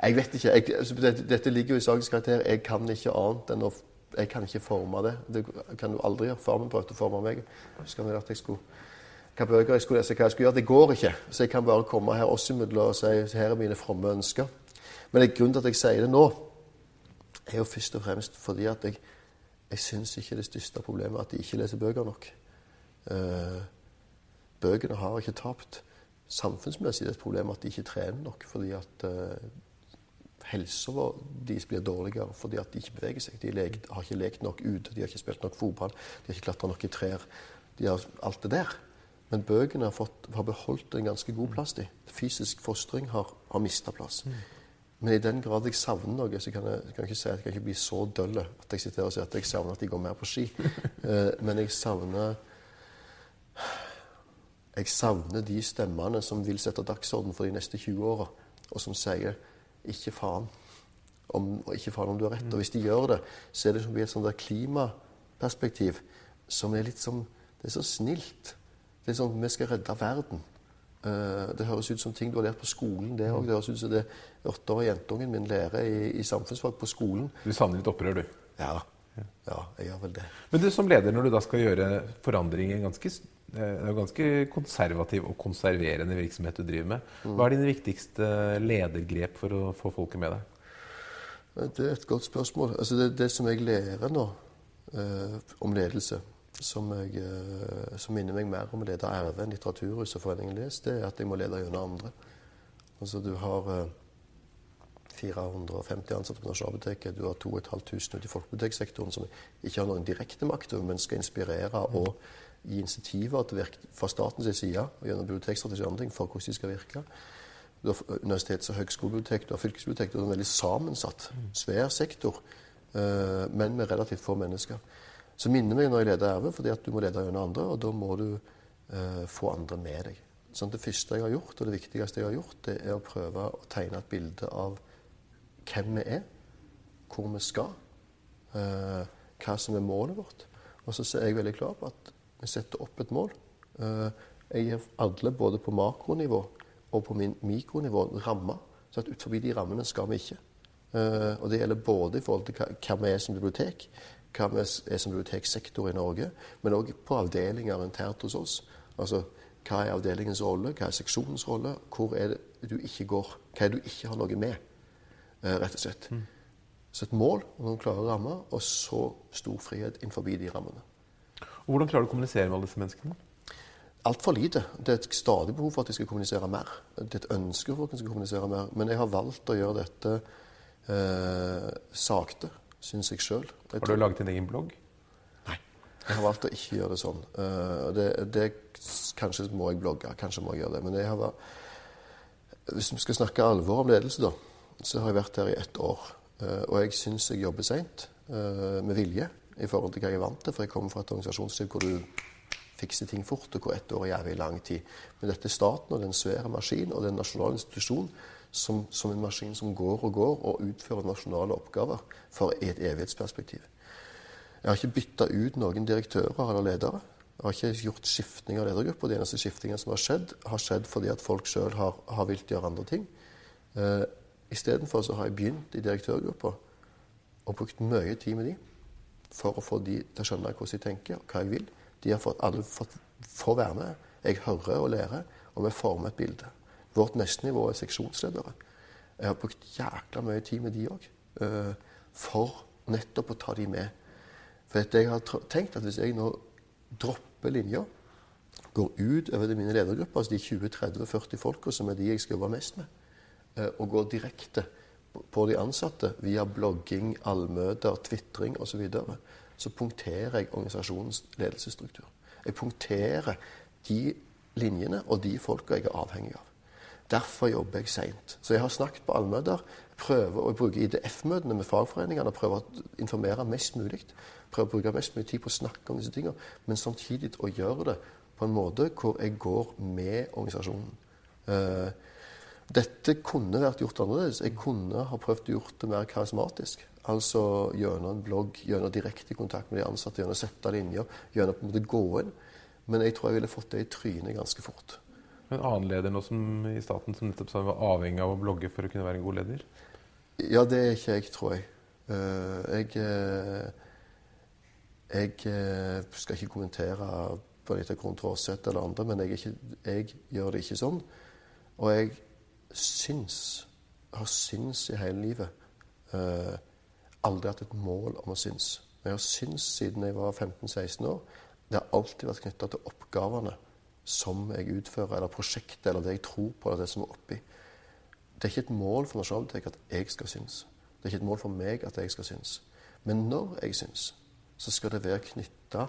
Jeg vet ikke. Jeg, altså, dette, dette, ligger jo i sakens karakter. Jeg kan ikke annet enn å Jeg kan ikke forme det. Det kan du aldri gjøre. Far min prøvde å forme meg. Husker han at jeg skulle hva bøker jeg skulle lese, hva jeg skulle gjøre. Det går ikke. Så jeg kan bare komme her oss imellom og si her er mine fromme ønsker. Men grunnen til at jeg sier det nå, er jo først og fremst fordi at jeg, jeg syns ikke det største problemet er at de ikke leser bøker nok. Uh, bøkene har ikke tapt. Samfunnsmessig er det et problem at de ikke trener nok. fordi at uh, helsa deres blir dårligere fordi at de ikke beveger seg. De har ikke lekt nok ute, de har ikke spilt nok fotball, de har ikke klatra nok i trær. De har alt det der. Men bøkene har, har beholdt en ganske god plass. De. Fysisk fostring har, har mista plass. Mm. Men i den grad jeg savner noe, så kan jeg, kan jeg ikke si at jeg kan ikke bli så døll at jeg sitter og sier at jeg savner at de går mer på ski. uh, men jeg savner Jeg savner de stemmene som vil sette dagsorden for de neste 20 åra, og som sier 'ikke faen'. Om, ikke faen om du har rett. Og hvis de gjør det, så er det som i et sånt klimaperspektiv som er litt som Det er så snilt. Det er sånn Vi skal redde verden. Uh, det høres ut som ting du har lært på skolen, det. Det høres ut som det åtteårige jentungen min lærer i, i, samfunnsfag på skolen. Du savner litt opprør, du? Ja. ja, jeg gjør vel det. Men du som leder, når du da skal gjøre forandring i en ganske det er jo ganske konservativ og konserverende virksomhet du driver med. Mm. Hva er dine viktigste ledergrep for å få folket med deg? Det er et godt spørsmål. Altså det, det som jeg lærer nå eh, om ledelse, som, jeg, eh, som, minner meg mer om å lede RV enn Litteraturhuset og Foreningen Les, det er at jeg må lede gjennom andre. Altså du har eh, 450 ansatte på Nasjonalbiblioteket, du har 2500 ute i folkebiblioteksektoren som ikke har noen direkte makt over, men skal inspirere og gi insentiver til virke, fra statens side og gjennom bibliotekstrategi og andre ting for hvordan de skal virke. Du har universitets- og høgskolebibliotek, du har fylkesbibliotek. Du har en veldig sammensatt, svær sektor, uh, men med relativt få mennesker. Så minner meg når jeg leder RV, fordi at du må lede gjennom andre, og da må du eh, få andre med deg. Sånn, det første jeg har gjort, og det viktigste jeg har gjort, det er å prøve å tegne et bilde av hvem vi er, hvor vi skal, eh, hva som er målet vårt. Og så er jeg veldig klar på at vi setter opp et mål. Eh, jeg gir alle, både på makronivå og på min mikronivå, rammer. Så at utenfor de rammene skal vi ikke. Eh, og det gjelder både i forhold til hva vi er som bibliotek, hva vi er som biblioteksektor i Norge, men òg på avdelinger internt hos oss. Altså hva er avdelingens rolle, hva er seksjonens rolle, hvor er det du ikke går, hva er det du ikke har noe med, eh, rett og slett. Mm. Så et mål og noen klare rammer, og så stor frihet innenfor de rammene. Og hvordan klarer du å kommunisere med alle disse menneskene? Altfor lite. Det er et stadig behov for at de skal kommunisere mer. Det er et ønske for at de skal kommunisere mer. Men jeg har valgt å gjøre dette eh, sakte, syns jeg sjøl. Har du laget din egen blogg? Nei. Jeg har valgt å ikke gjøre det sånn. Uh, det, det, kanskje må jeg blogge, kanskje må jeg gjøre det. Men jeg har, hvis vi skal snakke alvor om ledelse, da, så har jeg vært her i ett år. Uh, og jeg syns jeg jobber seint, uh, med vilje i forhold til hva jeg er vant til. For jeg kommer fra et organisasjonsliv hvor du fikser ting fort, og hvor ett år er jævlig lang tid. Men dette er staten, og det er en svær maskin, og det er en nasjonal institusjon som, som, en maskin som går og går, og utfører nasjonale oppgaver for et evighetsperspektiv. Jeg har ikke bytta ut noen direktører eller ledere. Jeg har ikke gjort skiftning av ledergrupper. De eneste skiftingene som har skjedd, har skjedd fordi at folk sjøl har, har villet gjøre andre ting. Eh, Istedenfor så har jeg begynt i direktørgruppa og brukt mye tid med dem for å få de til å skjønne hvordan de tenker, og hva jeg vil. De har fått, alle fått få være med. Jeg hører og lærer, og vi former et bilde. Vårt neste nivå er seksjonsledere. Jeg har brukt jækla mye tid med de òg, eh, for nettopp å ta de med. For jeg har tenkt at hvis jeg nå dropper linja, går ut over mine ledergrupper, altså de 20-30-40 folka som er de jeg skal jobbe mest med, uh, og går direkte på de ansatte via blogging, allmøter, tvitring osv., så, videre, så punkterer jeg organisasjonens ledelsesstruktur. Jeg punkterer de linjene og de folka jeg er avhengig av. Derfor jobber jeg seint. Så jeg har snakket på allmøter. Prøver å bruke IDF-møtene med fagforeningene. Prøver å informere mest mulig. Prøver å bruke mest mulig tid på å snakke om disse tingene. Men samtidig å gjøre det på en måte hvor jeg går med organisasjonen. Uh, dette kunne vært gjort annerledes. Jeg kunne ha prøvd å gjort det mer karismatisk. Altså gjennom en blogg, gjennom direkte kontakt med de ansatte, gjennom å sette linjer, gjennom på en måte gå inn. Men jeg tror jeg ville fått det i trynet ganske fort. En annen leder nå som, i staten som nettopp sa var avhengig av å blogge for å kunne være en god leder? Ja, det er ikke jeg, tror jeg. Uh, jeg uh, jeg uh, skal ikke kommentere dette etter Traarseth eller andre, men jeg, ikke, jeg, gjør det ikke sånn. Og jeg syns, har syns i hele livet. Aldri hatt et mål om å synes. Men jeg har syns siden jeg var 15-16 år. Det har alltid vært knytta til oppgavene som jeg utfører, eller prosjektet, eller det jeg tror på, eller det som er oppi. Det er ikke et mål for Nasjonalbiblioteket at jeg skal synes. Det er ikke et mål for meg at jeg skal synes. Men når jeg synes, så skal det være knytta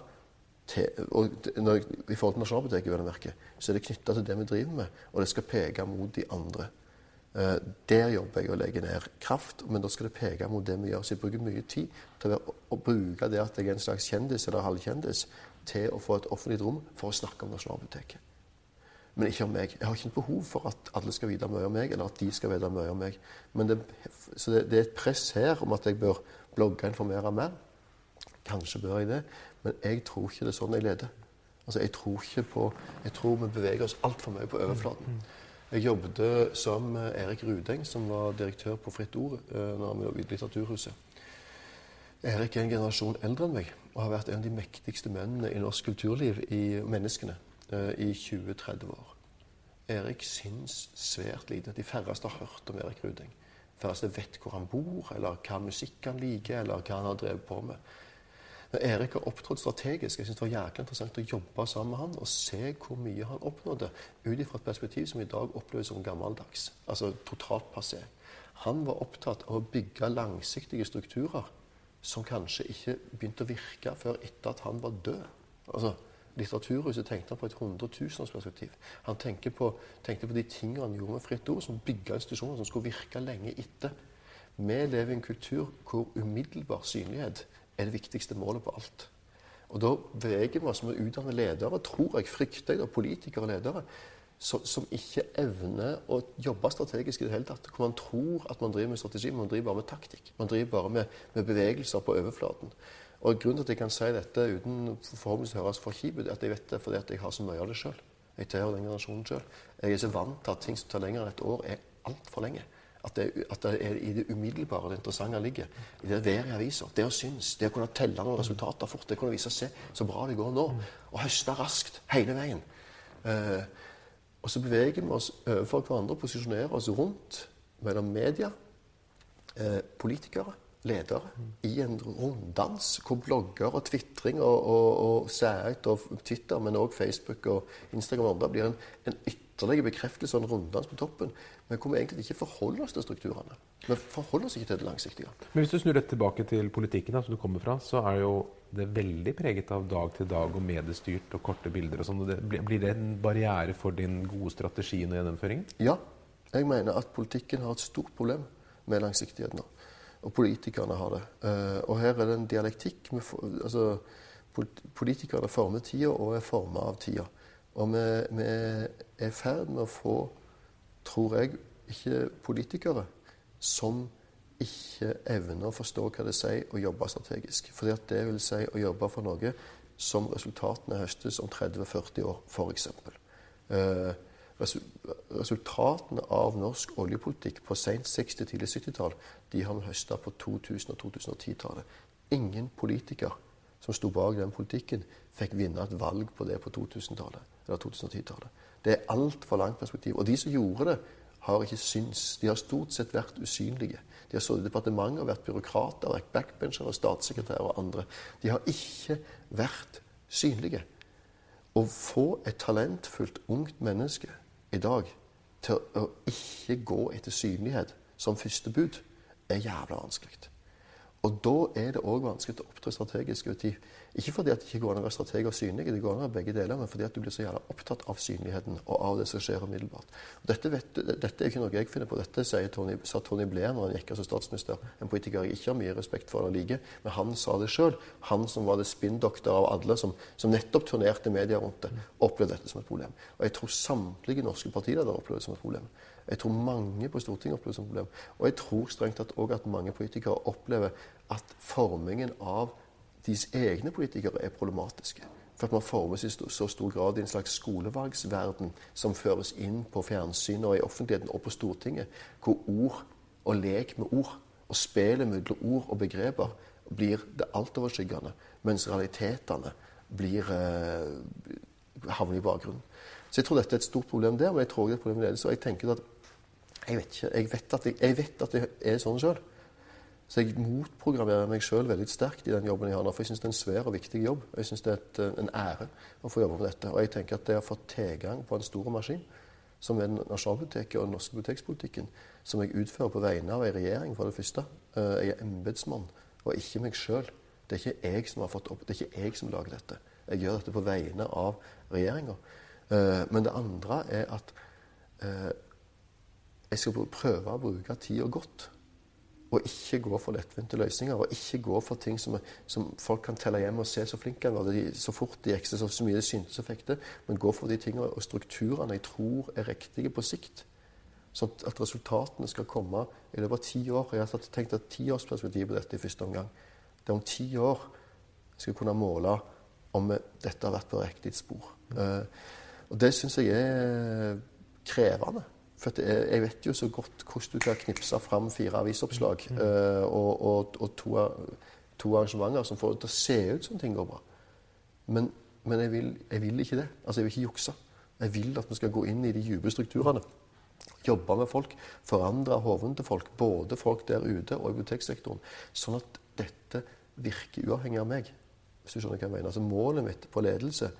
til og når, I forhold til Nasjonalbiblioteket, vel merke, så er det knytta til det vi driver med, og det skal peke mot de andre. Uh, der jobber jeg og legger ned kraft, men da skal det peke mot det vi gjør. Så jeg bruker mye tid til å, å bruke det at jeg er en slags kjendis eller halvkjendis, til å få et offentlig rom for å snakke om Nasjonalbiblioteket. Men ikke om meg. Jeg har ikke noe behov for at alle skal vite mye om meg, eller at de skal vite mye om meg. Det, så det, det, er et press her om at jeg bør blogge og informere mer. Kanskje bør jeg det, men jeg tror ikke det er sånn jeg leder. Altså, jeg tror ikke på Jeg tror vi beveger oss altfor mye på overflaten. Jeg jobbet sammen med Erik Rudeng, som var direktør på Fritt Ord eh, når vi jobbet i Litteraturhuset. Erik er en generasjon eldre enn meg og har vært en av de mektigste mennene i norsk kulturliv i menneskene eh, i 20-30 år. Erik syns svært lite. De færreste har hørt om Erik Ruding. De færreste vet hvor han bor, eller hva musikk han liker, eller hva han har drevet på med. Men Erik har opptrådt strategisk. Jeg synes Det var jækla interessant å jobbe sammen med han og se hvor mye han oppnådde ut ifra et perspektiv som i dag oppleves som gammeldags. Altså totalt passé. Han var opptatt av å bygge langsiktige strukturer som kanskje ikke begynte å virke før etter at han var død. Altså, Litteraturhuset tenkte han på et hundretusenårsperspektiv. Han tenkte på, tenkte på de tingene han gjorde med Fritt Ord, som bygga institusjoner som skulle virke lenge etter. Vi lever i en kultur hvor umiddelbar synlighet er det viktigste målet på alt. Og Da beveger vi oss med å utdanne ledere, tror jeg, frykter jeg, da, politikere og ledere, som ikke evner å jobbe strategisk i det hele tatt. Hvor man tror at man driver med strategi, men man driver bare med taktikk. Man driver bare med, med bevegelser på overflaten. Og Grunnen til at jeg kan si dette uten forhåpentligvis å høres for kjip ut, er at jeg vet det fordi at jeg har så mye av det sjøl. Jeg tilhører den generasjonen sjøl. Jeg er så vant til at ting som tar lenger enn et år, er altfor lenge. At det, at det, er i det umiddelbare det interessante ligger. I det været i avisa. Det å synes. Det å kunne telle noen resultater fort. Det å kunne vise se så bra det går nå. Og høste raskt hele veien. Uh, og så beveger vi oss overfor hverandre posisjonerer oss rundt mellom media, eh, politikere, ledere, i en runddans hvor blogger og tvitring og, og, og og Twitter, men òg Facebook og Instagram og andre blir en, en ytterligere bekreftelse og en runddans på toppen. Men hvor vi egentlig ikke forholder oss til strukturene. Vi forholder oss ikke til det langsiktige. Men hvis du snur dette tilbake til politikken, da, som du kommer fra, så er jo det veldig preget av dag til dag og mediestyrt og korte bilder og sånn. Blir det en barriere for din gode strategi og gjennomføringen? Ja. Jeg mener at politikken har et stort problem med langsiktighet nå. Og politikerne har det. Eh, og her er det en dialektikk. altså, politikerne former tida og er forma av tida. Og vi, vi er i ferd med å få, tror jeg, ikke politikere som ikke evner å forstå hva det sier å jobbe strategisk. Fordi at det vil si å jobbe for noe som resultatene høstes om 30-40 år, f.eks. Eh, resultatene av norsk oljepolitikk på sent 60-, tidlig 70-tall de har vi høsta på 2000- og 2010-tallet. Ingen politiker som sto bak den politikken, fikk vinne et valg på det på 2000-tallet eller 2010-tallet. Det er altfor langt perspektiv. Og de som gjorde det, har ikke syns. De har stort sett vært usynlige. De har sittet i departementet og vært byråkrater, vært backbenchere og statssekretærer og andre. De har ikke vært synlige. Å få et talentfullt ungt menneske i dag til å ikke gå etter synlighet som første bud, er jævla vanskelig. Og da er det òg vanskelig å opptre strategisk over tid. Ikke fordi at det ikke går an å være strateg og synlig, det går an å være begge deler, men fordi at du blir så gjerne opptatt av synligheten og av det som skjer umiddelbart. Dette, vet, dette er ikke noe jeg finner på. Dette Tony, sa Tony Blair når han gikk av som statsminister. En politiker jeg ikke har mye respekt for eller liker, men han sa det sjøl. Han som var det spinndoktor av alle, som, som nettopp turnerte media rundt det, opplevde dette som et problem. Og jeg tror samtlige norske partiledere opplevde det som et problem. Jeg tror mange på Stortinget opplever det som et problem. Og jeg tror strengt tatt òg at mange politikere opplever at formingen av deres egne politikere er problematiske. For at man formes i så stor grad i en slags skolevalgsverden som føres inn på fjernsynet og i offentligheten og på Stortinget, hvor ord og lek med ord og spillet mellom ord og begreper blir det altoverskyggende, mens realitetene blir eh, havner i bakgrunnen. Så jeg tror dette er et stort problem der, men jeg tror det er et problem med ledelse. Og jeg tenker at jeg vet ikke, at jeg, vet at jeg er sånn sjøl. Så jeg motprogrammerer meg sjøl veldig sterkt i den jobben jeg har nå. For jeg syns det er en svær og viktig jobb. Jeg syns det er et, en ære å få jobbe med dette. Og jeg tenker at det å få tilgang på en stor maskin, som er Nasjonalbiblioteket og den norske bibliotekspolitikken, som jeg utfører på vegne av ei regjering, for det første eh, Jeg er embetsmann, og ikke meg sjøl. Det er ikke jeg som har fått opp, det er ikke jeg som lager dette. Jeg gjør dette på vegne av regjeringa. Eh, men det andre er at eh, jeg skal prøve å bruke tida godt. Og ikke gå for lettvinte løsninger. Og ikke gå for ting som, som folk kan telle hjem og se så flinke han var. Så fort de ikke så, så mye det syntes og fikk det. Men gå for de tingene og strukturene jeg tror er riktige på sikt. Sånn at resultatene skal komme i løpet av ti år. Jeg har tenkt at tiårsperspektivet på dette i første omgang. Det er om ti år jeg skal kunne måle om dette har vært på riktig spor. Uh, og det syns jeg er krevende. For jeg vet jo så godt hvordan du kan knipse fram fire avisoppslag mm. uh, og, og, og to, to, arrangementer som får det til å se ut som ting går bra. Men, men jeg, vil, jeg, vil, ikke det. Altså, Jeg vil ikke jukse. Jeg vil at vi skal gå inn i de dype strukturene. Jobbe med folk. Forandre hodene til folk. Både folk der ute og i biblioteksektoren. Sånn at dette virker uavhengig av meg. Hvis du skjønner hva jeg mener. Altså Målet mitt på ledelse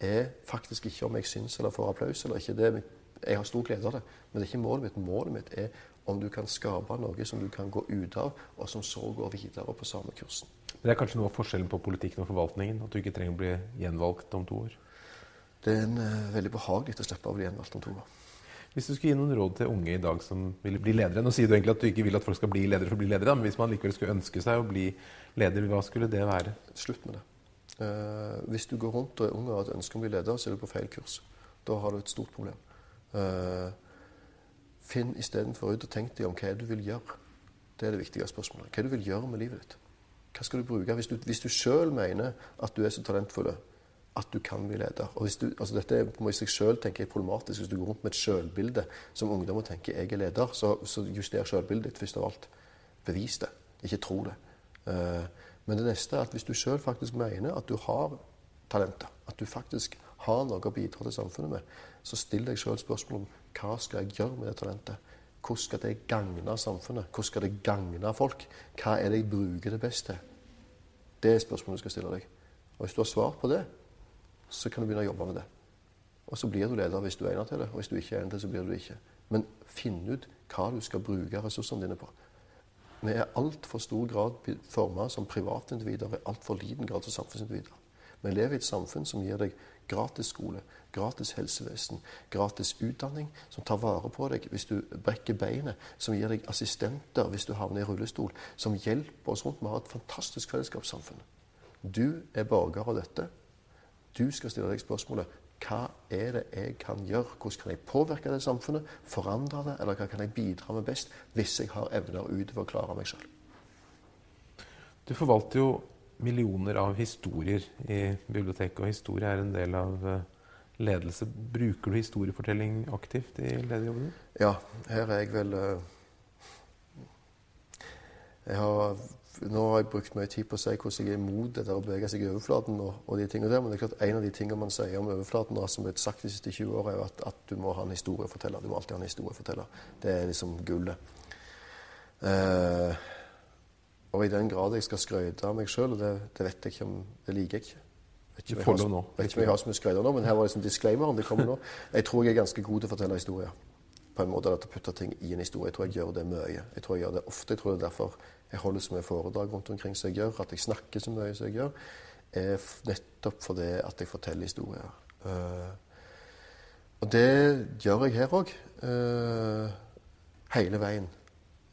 er faktisk ikke om jeg syns eller får applaus eller ikke. det jeg har stor glede av det, men det er ikke målet mitt. Målet mitt er om du kan skape noe som du kan gå ut av, og som så går videre på samme kursen. Men Det er kanskje noe av forskjellen på politikken og forvaltningen? At du ikke trenger å bli gjenvalgt om to år? Det er en, uh, veldig behagelig å slippe å bli gjenvalgt om to år. Hvis du skulle gi noen råd til unge i dag som vil bli ledere Nå sier du egentlig at du ikke vil at folk skal bli ledere for å bli ledere, men hvis man likevel skulle ønske seg å bli leder, hva skulle det være? Slutt med det. Uh, hvis du går rundt og er ung og har et ønske om å bli leder, så er du på feil kurs. Da har du et stort problem. Uh, finn istedenfor ut og tenk deg om hva du vil gjøre. Det er det viktige spørsmålet. Hva du vil gjøre med livet ditt. Hva skal du bruke? Hvis du, hvis du sjøl mener at du er så talentfull at du kan bli leder og hvis du, altså Dette må i seg sjøl tenke problematisk. Hvis du går rundt med et sjølbilde som ungdom og tenker 'jeg er leder', så, så juster sjølbildet ditt først av alt. Bevis det. Ikke tro det. Uh, men det neste er at hvis du sjøl faktisk mener at du har talenter, at du faktisk har noe å bidra til samfunnet med, så still deg sjøl spørsmål om hva skal jeg gjøre med det talentet? Hvordan skal det gagne samfunnet? Hvordan skal det gagne folk? Hva er det jeg bruker det best til? Det er spørsmålet du skal stille deg. Og Hvis du har svar på det, så kan du begynne å jobbe med det. Og så blir du leder hvis du er egnet til det, og hvis du ikke er egnet til det, så blir du det ikke. Men finn ut hva du skal bruke ressursene dine på. Vi er altfor stor grad formet som privatindivider i altfor liten grad som samfunnsindivider. Vi lever i et samfunn som gir deg gratis skole, gratis helsevesen, gratis utdanning, som tar vare på deg hvis du brekker beinet, som gir deg assistenter hvis du havner i rullestol, som hjelper oss rundt. Vi har et fantastisk fellesskapssamfunn. Du er borger av dette. Du skal stille deg spørsmålet hva er det jeg kan gjøre? Hvordan kan jeg påvirke det samfunnet? Forandre det? Eller hva kan jeg bidra med best hvis jeg har evner utover å klare meg sjøl? Du forvalter jo millioner av historier i biblioteket, og historie er en del av eh, ledelse. Bruker du historiefortelling aktivt i lederjobben? Ja, her er jeg vel eh, jeg har nå har jeg brukt mye tid på å si hvordan jeg er imot det der å bevege seg i overflaten. og, og de tingene der, Men det er klart en av de tingene man sier om overflaten da, som er sagt de siste 20 årene, er at, at, du må ha en historieforteller. Du må alltid ha en historieforteller. Det er liksom gullet. Eh, og i den grad jeg skal skryte av meg sjøl, og det, det, vet jeg ikke om Det liker jeg ikke. Vet ikke om jeg, vet ikke om jeg har så mye skryter nå, men her var liksom disclaimeren. Det kommer nå. Jeg tror jeg er ganske god til å fortelle historier. På en måte at å putte ting i en historie. Jeg tror jeg gjør det mye. Jeg tror jeg gjør det ofte. Jeg tror det er derfor jeg holder så mye foredrag rundt omkring som jeg gjør, at jeg snakker så mye som jeg gjør, er nettopp fordi at jeg forteller historier. Uh, og det gjør jeg her òg. Eh, hele veien.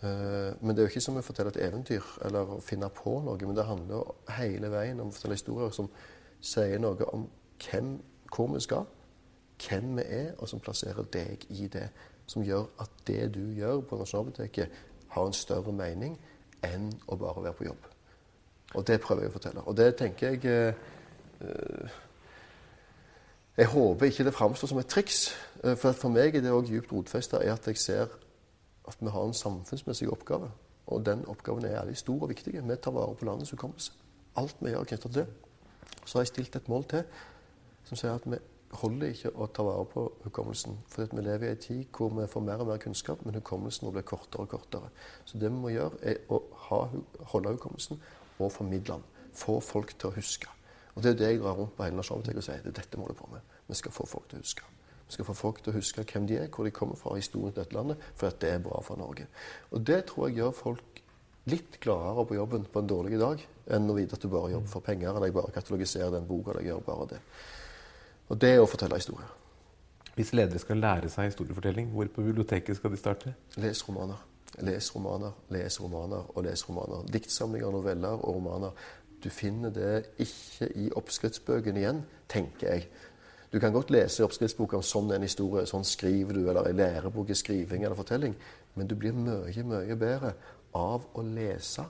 Uh, men det er jo ikke som å fortelle et eventyr eller å finne på noe. Men det handler hele veien om å fortelle historier som sier noe om hvem, hvor vi skal, hvem vi er, og som plasserer deg i det. Som gjør at det du gjør på Nasjonalbiblioteket, har en større mening enn å bare være på jobb. Og det prøver jeg å fortelle. Og det tenker jeg eh, Jeg håper ikke det framstår som et triks. Eh, for for meg er det òg djupt rotfesta at jeg ser at vi har en samfunnsmessig oppgave. Og den oppgaven er ærlig stor og viktig. Vi tar vare på landets hukommelse. Alt vi gjør knyttet til det. Så har jeg stilt et mål til som sier at vi holder ikke å ta vare på hukommelsen. For vi lever i en tid hvor vi får mer og mer kunnskap, men hukommelsen må bli kortere og kortere. Så det vi må gjøre, er å ha, holde hukommelsen og formidle den. Få folk til å huske. Og Det er det jeg drar rundt på hele Nasjonalbiblioteket og sier. Det er dette holder på med. Vi skal få folk til å huske. Vi skal få folk til å huske hvem de er, hvor de kommer fra, historien til dette landet, for at det er bra for Norge. Og det tror jeg gjør folk litt gladere på jobben på en dårlig dag enn å vite at du bare jobber for penger, eller jeg bare katalogiserer den boka, eller jeg gjør bare det. Og det er å fortelle historier. Hvis ledere skal lære seg historiefortelling, hvor på biblioteket skal de starte? Les romaner. Les romaner, les romaner og les romaner. Diktsamlinger, noveller og romaner. Du finner det ikke i oppskriftsbøkene igjen, tenker jeg. Du kan godt lese i oppskriftsboka om sånn en historie, sånn skriver du, eller i lærebok i skriving eller fortelling, men du blir mye, mye bedre av å lese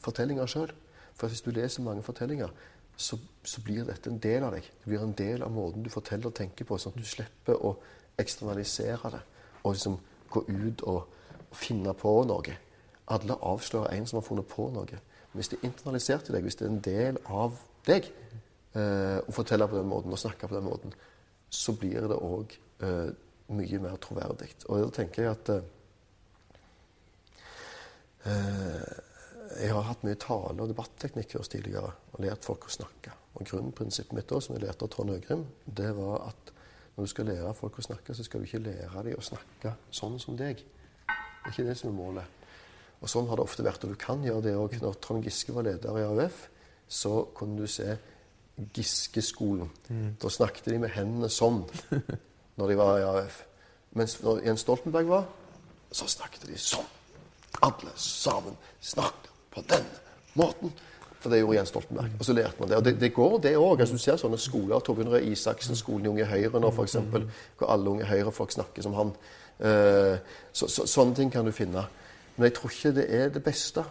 fortellinger sjøl. For hvis du leser mange fortellinger, så, så, blir dette en del av deg. Det blir en del av måten du forteller og tenker på, sånn at du slipper å eksternalisere det og liksom gå ut og, og finne på noe. Alle avslører en som har funnet på noe. Men hvis det er internalisert i deg, hvis det er en del av deg eh, å fortelle på den måten og snakke på den måten, så blir det òg eh, mye mer troverdig. Og da tenker jeg at eh jeg har hatt mye tale- og debatteknikkurs tidligere og lært folk å snakke. Og Grunnprinsippet mitt, også, som jeg lærte av Trond Øgrim, det var at når du skal lære folk å snakke, så skal du ikke lære dem å snakke sånn som deg. Det er ikke det som er målet. Og Sånn har det ofte vært. Og du kan gjøre det òg. Når Trond Giske var leder i AUF, så kunne du se Giske-skolen. Mm. Da snakket de med hendene sånn når de var i AUF. Mens når Jens Stoltenberg var, så snakket de sånn. Alle sammen snakket på den måten. For det gjorde Jens Stoltenberg. Og så lærte man det. Og det, det går, det òg. Altså, du ser sånne skoler. Torbjørn Røe Isaksen, skolen i Unge Høyre nå, f.eks. Hvor alle Unge Høyre-folk snakker som han. Uh, så, så, sånne ting kan du finne. Men jeg tror ikke det er det beste.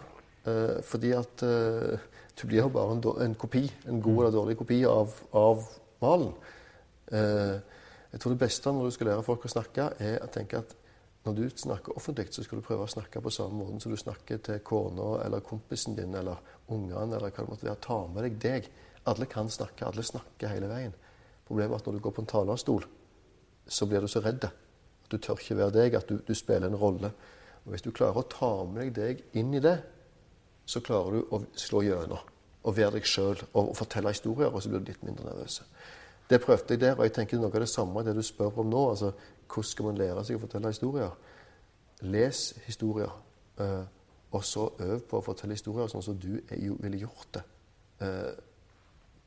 Uh, fordi at uh, du blir jo bare en, en, kopi. En god eller dårlig kopi av, av malen. jeg tror det beste når du skal lære folk å snakke, er å tenke at når du snakker offentlig, så skal du prøve å snakke på samme måte som du snakker til kona eller kompisen din eller ungene eller hva det måtte være. Ta med deg deg. Alle kan snakke. Alle snakker hele veien. Problemet er at når du går på en talerstol, så blir du så redd du tør ikke være deg, at du, du spiller en rolle. Og Hvis du klarer å ta med deg deg inn i det, så klarer du å slå gjennom og være deg sjøl og, fortelle historier, og så blir du litt mindre nervøs. Det prøvde jeg der, og jeg tenker noe av det samme det du spør om nå. altså hvordan skal man lære seg å fortelle historier? Les historier, eh, og så øv på å fortelle historier sånn som du ville gjort det eh,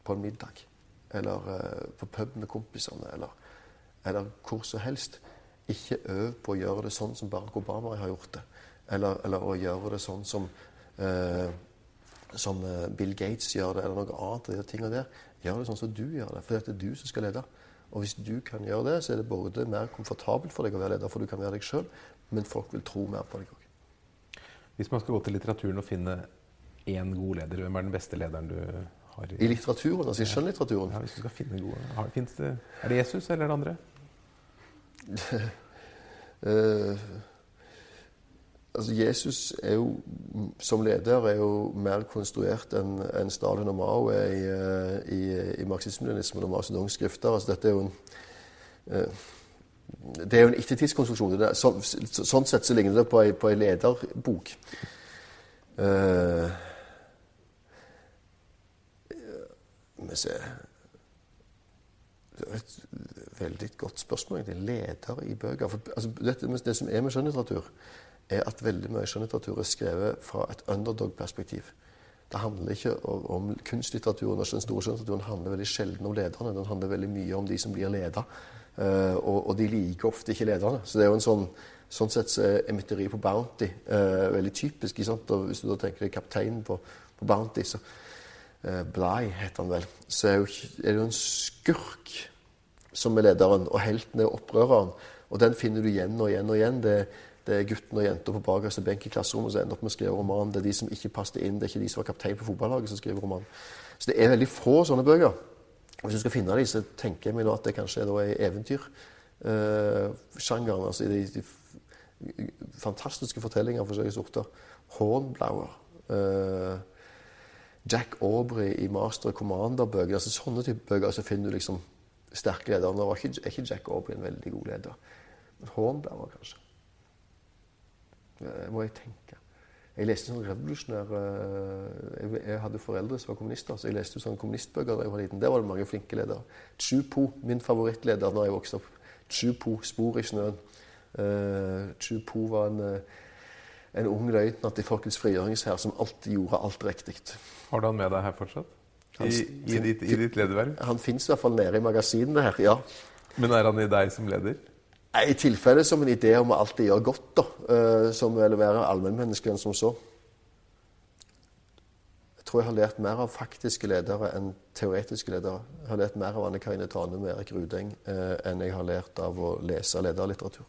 på en middag. Eller eh, på pub med kompisene, eller, eller hvor som helst. Ikke øv på å gjøre det sånn som Barack Obama har gjort det. Eller, eller å gjøre det sånn som, som Bill Gates gjør det, eller noe annet. de tingene der. Gjør det sånn som du gjør det, for det er du som skal lede. Og hvis du kan gjøre det, så er det både mer komfortabelt for deg å være leder, for du kan være deg sjøl, men folk vil tro mer på deg òg. Hvis man skal gå til litteraturen og finne én god leder, hvem er den beste lederen du har? I, I litteraturen, altså i skjønnlitteraturen? Ja, hvis du skal finne gode. Har, det, er det Jesus eller er det andre? uh, altså Jesus er jo, som leder er jo mer konstruert enn en Stalin og Mao er i, eh, i, i marxismen og Mao Zedongs skrifter. Altså dette er jo en uh, det er jo en ettertidskonstruksjon. Så, sånn sett så ligner det på ei, på ei lederbok. Uh, vi ser Det er et veldig godt spørsmål. egentlig. Leder i bøker. For, altså, det, det, som er med skjønnlitteratur, er at veldig mye skjønnlitteratur er skrevet fra et underdog-perspektiv. Det handler ikke om kunstlitteraturen. Den store skjønnlitteraturen handler veldig sjelden om lederne. Den handler veldig mye om de som blir leda. Uh, og, og, de liker ofte ikke lederne. Så det er jo en sånn Sånn sett så er mytteri på Bounty uh, veldig typisk. Og hvis du da tenker deg kapteinen på, på, Bounty, så uh, Bligh heter han vel. Så er, er det jo en skurk som er lederen, og helten er opprøreren. Og den finner du igjen og igjen og igjen. Det, det er gutten og jenta på bakerste benk i klasserommet som ender opp med å skrive roman. Det er de som ikke passet inn. Det er ikke de som var kaptein på fotballaget, som skriver roman. Så det er veldig få sånne bøker. Hvis du skal finne dem, så tenker jeg meg nå at det kanskje er eventyrsjangeren. Uh, altså de, de, fantastiske fortellinger av forskjellige sorter. Hornblower. Uh, Jack Aubrey i Master Commander-bøker. altså Sånne type bøker så finner du liksom sterke ledere. Nå er ikke Jack Aubrey en veldig god leder. Men Hornblower kanskje. Det må jeg tenke. Jeg leste sånn revolusjonær jeg, jeg hadde foreldre som var kommunister, så jeg leste sånne kommunistbøker da jeg var liten. Der var det mange flinke ledere. Chupo, min favorittleder da jeg vokste opp. Chupo, spor i snøen. Uh, Chupo var en, en ung løytnant i Folkets frigjøringshær som alltid gjorde alt riktig. Har du han med deg her fortsatt? I, i, ditt, i ditt lederverv? Han fins i hvert fall nede i magasinene her, ja. Men er han i deg som leder? I tilfelle som en idé om å alltid gjøre godt, da. Uh, som vil være allmennmenneske enn som så. Jeg tror jeg har lært mer av faktiske ledere enn teoretiske ledere. Jeg har lært mer av Anne Karine Tane og Erik Rudeng uh, enn jeg har lært av å lese lederlitteratur.